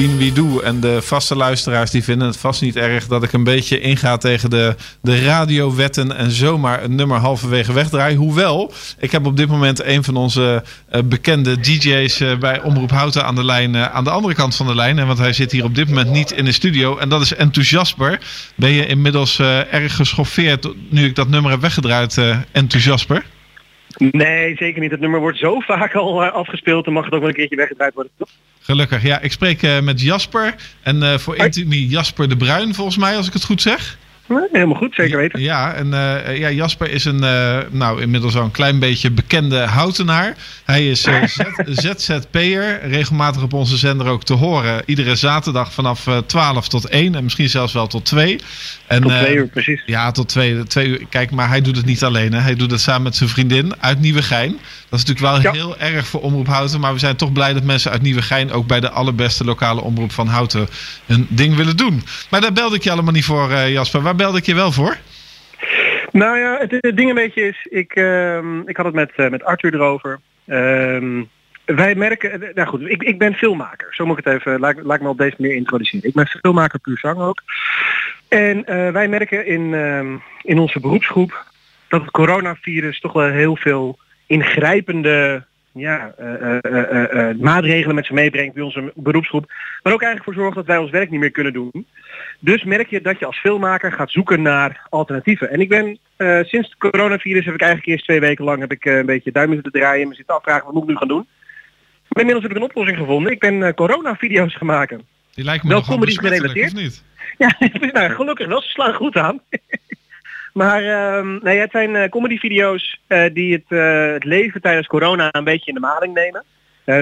wie doe. En de vaste luisteraars die vinden het vast niet erg dat ik een beetje inga tegen de, de radiowetten en zomaar een nummer halverwege wegdraai. Hoewel, ik heb op dit moment een van onze uh, bekende DJ's uh, bij Omroep Houten aan de lijn, uh, aan de andere kant van de lijn. En want hij zit hier op dit moment niet in de studio. En dat is Enthousiasper. Ben je inmiddels erg geschoffeerd nu ik dat nummer heb weggedraaid, Enthousiasper? Nee, zeker niet. Het nummer wordt zo vaak al afgespeeld. Dan mag het ook wel een keertje weggedraaid worden. Gelukkig. Ja, ik spreek uh, met Jasper. En uh, voor Intimi Jasper de Bruin, volgens mij, als ik het goed zeg. Helemaal goed, zeker weten. Ja, en uh, ja, Jasper is een, nou, inmiddels al een klein beetje bekende houtenaar. Hij is ZZP'er, regelmatig op onze zender ook te horen. Iedere zaterdag vanaf 12 tot 1 en misschien zelfs wel tot 2. En, tot 2 uur, precies. Ja, tot 2 uur. Kijk, maar hij doet het niet alleen. Hè. Hij doet het samen met zijn vriendin uit Nieuwegein. Dat is natuurlijk wel ja. heel erg voor Omroep Houten. Maar we zijn toch blij dat mensen uit Nieuwegein ook bij de allerbeste lokale omroep van Houten een ding willen doen. Maar daar belde ik je allemaal niet voor, uh, Jasper. Waar belde ik je wel voor? Nou ja, het, ding een beetje is, ik, uh, ik had het met, uh, met Arthur erover. Uh, wij merken, nou goed, ik, ik ben filmmaker. Zo moet ik het even, laat, laat ik me op deze manier introduceren. Ik ben filmmaker puur zang ook. En wij merken in, in onze beroepsgroep dat het coronavirus toch wel heel veel ingrijpende ja, uh, uh, uh, maatregelen met zich meebrengt bij onze beroepsgroep. Maar ook eigenlijk voor zorgt dat wij ons werk niet meer kunnen doen. Dus merk je dat je als filmmaker gaat zoeken naar alternatieven. En ik ben sinds het coronavirus heb ik eigenlijk eerst twee weken lang heb ik een beetje duimen zitten draaien en me zitten afvragen wat moet ik nu gaan doen. Maar inmiddels heb ik een oplossing gevonden. Ik ben corona-video's gaan maken. Die lijkt me wel comedy gerelateerd. Niet? Ja, nou, gelukkig wel. Ze slaan goed aan. Maar uh, nee, het zijn uh, comedyvideo's uh, die het, uh, het leven tijdens corona een beetje in de maling nemen.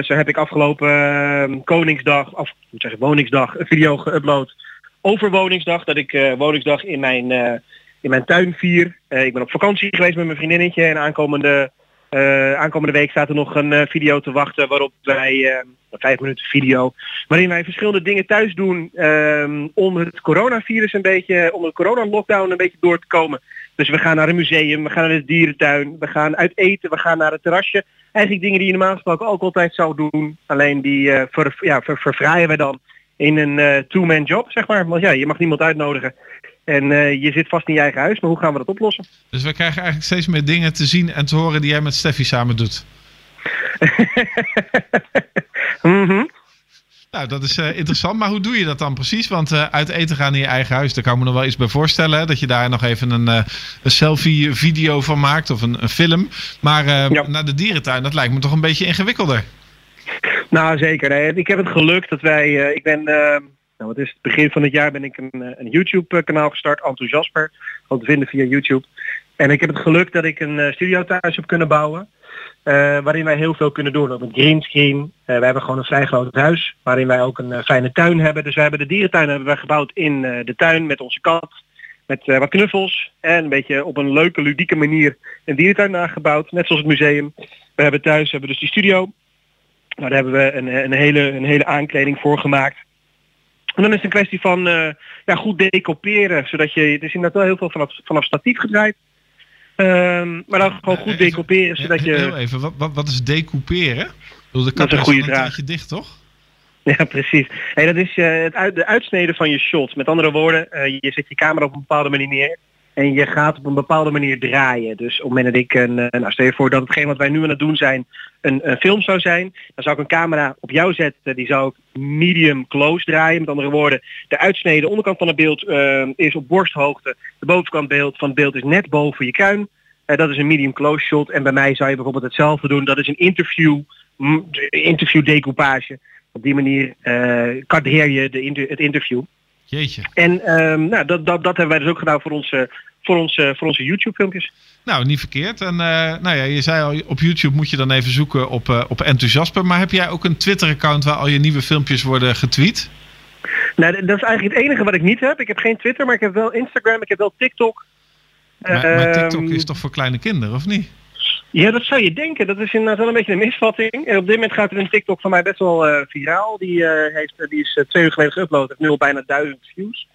zo heb ik afgelopen ehm, Koningsdag, of moet zeggen Woningsdag, een video geüpload over Woningsdag. Dat ik Woningsdag in mijn, in mijn tuin vier. ik ben op vakantie geweest met mijn vriendinnetje en aankomende aankomende week staat er nog een uh, video te wachten waarop wij, uh, vijf minuten video, waarin wij verschillende dingen thuis doen om het coronavirus een beetje, om de corona-lockdown een beetje door te komen. Dus we gaan naar een museum, we gaan naar de dierentuin, we gaan uit eten, we gaan naar het terrasje. Eigenlijk dingen die je normaal gesproken ook altijd zou doen, alleen die ver, ja, ver, verfraaien wij dan in een two-man job, zeg maar. Want ja, je mag niemand uitnodigen. En uh, je zit vast in je eigen huis, maar hoe gaan we dat oplossen? Dus we krijgen eigenlijk steeds meer dingen te zien en te horen die jij met Steffi samen doet. mm -hmm. Nou, dat is uh, interessant. Maar hoe doe je dat dan precies? Want uh, uit eten gaan in je eigen huis, daar kan ik me nog wel iets bij voorstellen. Hè? Dat je daar nog even een, uh, een selfie-video van maakt of een, een film. Maar ja. naar de dierentuin, dat lijkt me toch een beetje ingewikkelder. Nou, zeker. Hè. Ik heb het geluk dat wij... ik ben nou, wat is het? Begin van het jaar ben ik een, eh, een YouTube-kanaal gestart, Enthousiasper. Al te vinden via YouTube. En ik heb het geluk dat ik een uh, studio thuis heb kunnen bouwen. Uh, waarin wij heel veel kunnen doen. Op een greenscreen. Uh, we hebben gewoon een vrij groot huis. Waarin wij ook een fijne tuin hebben. Dus we hebben de dierentuin hebben wij gebouwd in de tuin met onze kat. Met wat knuffels. En een beetje op een leuke, ludieke manier een dierentuin nagebouwd. Net zoals het museum. We hebben thuis hebben dus die studio. Nou, daar hebben we een, een, hele, een hele aankleding voor gemaakt. En dan is het een kwestie van uh, ja, goed decoperen, zodat je, het is inderdaad wel heel veel vanaf, vanaf statief gedraaid. Um, maar dan gewoon goed decoperen, zodat je... Heel even, wat, wat, wat is decouperen? De dat is een goede vraag. dicht, toch? Ja, precies. Hey, dat is uh, het uit, de uitsnede van je shot. Met andere woorden, uh, je zet je camera op een bepaalde manier neer. En je gaat op een bepaalde manier draaien. Dus op het moment dat ik een, nou stel je voor dat hetgeen wat wij nu aan het doen zijn een, film zou zijn, dan zou ik een camera op jou zetten, die zou ik medium close draaien. Met andere woorden, de uitsnede de onderkant van het beeld uh, is op borsthoogte, de bovenkant beeld van het beeld is net boven je kuin. Uh, dat is een medium close shot. En bij mij zou je bijvoorbeeld hetzelfde doen. Dat is een interview, interview decoupage. Op die manier uh, kadreer je de het interview. Jeetje. En um, nou, dat, dat, dat hebben wij dus ook gedaan voor onze, voor onze, voor onze YouTube filmpjes. Nou, niet verkeerd. En uh, nou ja, je zei al, op YouTube moet je dan even zoeken op, uh, op enthousiasme. Maar heb jij ook een Twitter-account waar al je nieuwe filmpjes worden getweet? Nou, dat is eigenlijk het enige wat ik niet heb. Ik heb geen Twitter, maar ik heb wel Instagram, ik heb wel TikTok. Maar, maar TikTok is toch voor kleine kinderen, of niet? Ja, dat zou je denken. Dat is inderdaad wel een beetje een misvatting. En op dit moment gaat er een TikTok van mij best wel uh, viraal. Die, uh, heeft, die is uh, twee uur geleden geüpload. Heeft nu al bijna duizend views.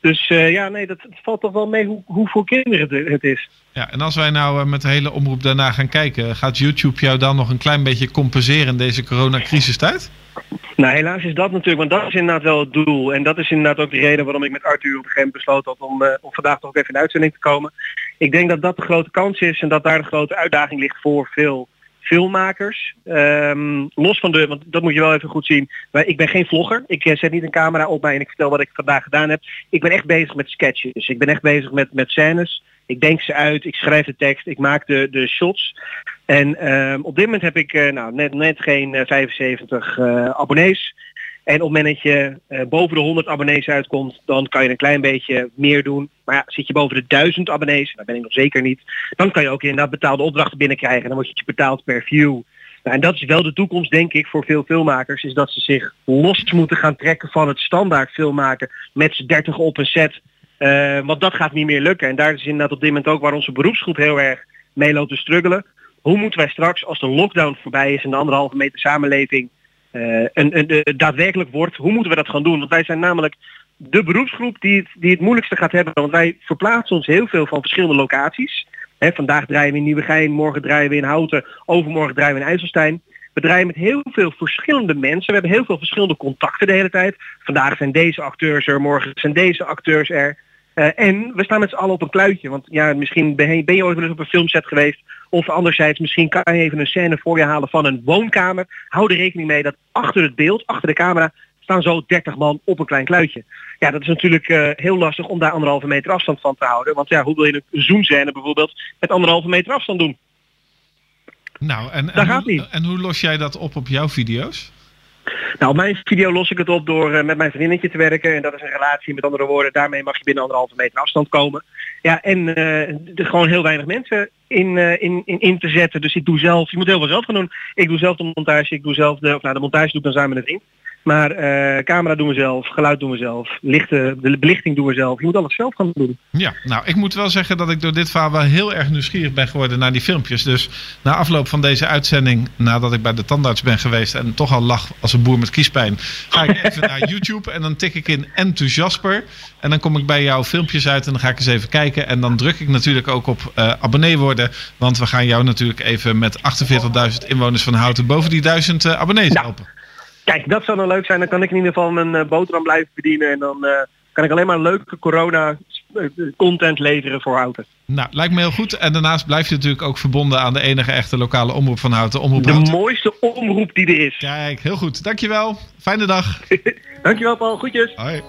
Dus ja, nee, dat, valt toch wel mee hoe, hoeveel kinderen het, het is. Ja, en als wij nou met de hele omroep daarna gaan kijken, gaat YouTube jou dan nog een klein beetje compenseren in deze coronacrisistijd? Nou, helaas is dat natuurlijk, want dat is inderdaad wel het doel. En dat is inderdaad ook de reden waarom ik met Arthur op een gegeven moment besloten had om, om vandaag toch ook even in uitzending te komen. Ik denk dat dat de grote kans is en dat daar de grote uitdaging ligt voor veel filmmakers. Um, los van de, want dat moet je wel even goed zien. Maar ik ben geen vlogger. Ik uh, zet niet een camera op mij en ik vertel wat ik vandaag gedaan heb. Ik ben echt bezig met sketches. Ik ben echt bezig met, met scènes. Ik denk ze uit, ik schrijf de tekst, ik maak de, de shots. En uh, op dit moment heb ik uh, nou, net, net geen 75 uh, abonnees. En op het moment dat je boven de 100 abonnees uitkomt, dan kan je een klein beetje meer doen. Maar ja, zit je boven de 1000 abonnees, daar ben ik nog zeker niet, dan kan je ook inderdaad betaalde opdrachten binnenkrijgen. Dan word je betaald per view. Nou, en dat is wel de toekomst, denk ik, voor veel filmmakers, is dat ze zich los moeten gaan trekken van het standaard filmmaken met z'n 30 op een set. Uh, want dat gaat niet meer lukken. En daar is inderdaad op dit moment ook waar onze beroepsgroep heel erg mee loopt te struggelen. Hoe moeten wij straks, als de lockdown voorbij is en de anderhalve meter samenleving een, een, een, daadwerkelijk wordt, hoe moeten we dat gaan doen? Want wij zijn namelijk de beroepsgroep die het, die het moeilijkste gaat hebben. Want wij verplaatsen ons heel veel van verschillende locaties. He, vandaag draaien we in Nieuwegein, morgen draaien we in Houten, overmorgen draaien we in IJsselstein. We draaien met heel veel verschillende mensen. We hebben heel veel verschillende contacten de hele tijd. Vandaag zijn deze acteurs er, morgen zijn deze acteurs er. Uh, en we staan met z'n allen op een kluitje. Want ja, misschien ben je, ben je ooit wel eens op een filmset geweest. Of anderzijds, misschien kan je even een scène voor je halen van een woonkamer. Hou er rekening mee dat achter het beeld, achter de camera, staan zo 30 man op een klein kluitje. Ja, dat is natuurlijk uh, heel lastig om daar anderhalve meter afstand van te houden. Want ja, hoe wil je een zoomscène bijvoorbeeld met anderhalve meter afstand doen? Nou, en, en, hoe, en hoe los jij dat op op jouw video's? Nou, op mijn video los ik het op door uh, met mijn vriendinnetje te werken. En dat is een relatie, met andere woorden. Daarmee mag je binnen anderhalve meter afstand komen. Ja, en uh, er gewoon heel weinig mensen in, uh, in, in, in te zetten. Dus ik doe zelf, je moet heel veel zelf gaan doen. Ik doe zelf de montage, ik doe zelf de, of nou de montage doe ik dan samen met vriend. Maar uh, camera doen we zelf, geluid doen we zelf, lichten, de belichting doen we zelf. Je moet alles zelf gaan doen. Ja, nou ik moet wel zeggen dat ik door dit verhaal wel heel erg nieuwsgierig ben geworden naar die filmpjes. Dus na afloop van deze uitzending, nadat ik bij de tandarts ben geweest en toch al lach als een boer met kiespijn, ga ik even naar YouTube en dan tik ik in enthousiasper. En dan kom ik bij jouw filmpjes uit en dan ga ik eens even kijken. En dan druk ik natuurlijk ook op uh, abonnee worden. Want we gaan jou natuurlijk even met 48.000 inwoners van Houten boven die 1000 uh, abonnees nou. helpen. Kijk, dat zou dan leuk zijn. Dan kan ik in ieder geval mijn uh, boterham blijven verdienen. En dan uh, kan ik alleen maar leuke corona content leveren voor Houten. Nou, lijkt me heel goed. En daarnaast blijf je natuurlijk ook verbonden aan de enige echte lokale omroep van Houten. Omroep de Houten. mooiste omroep die er is. Kijk, heel goed. Dankjewel. Fijne dag. Dankjewel Paul. Groetjes. Hoi.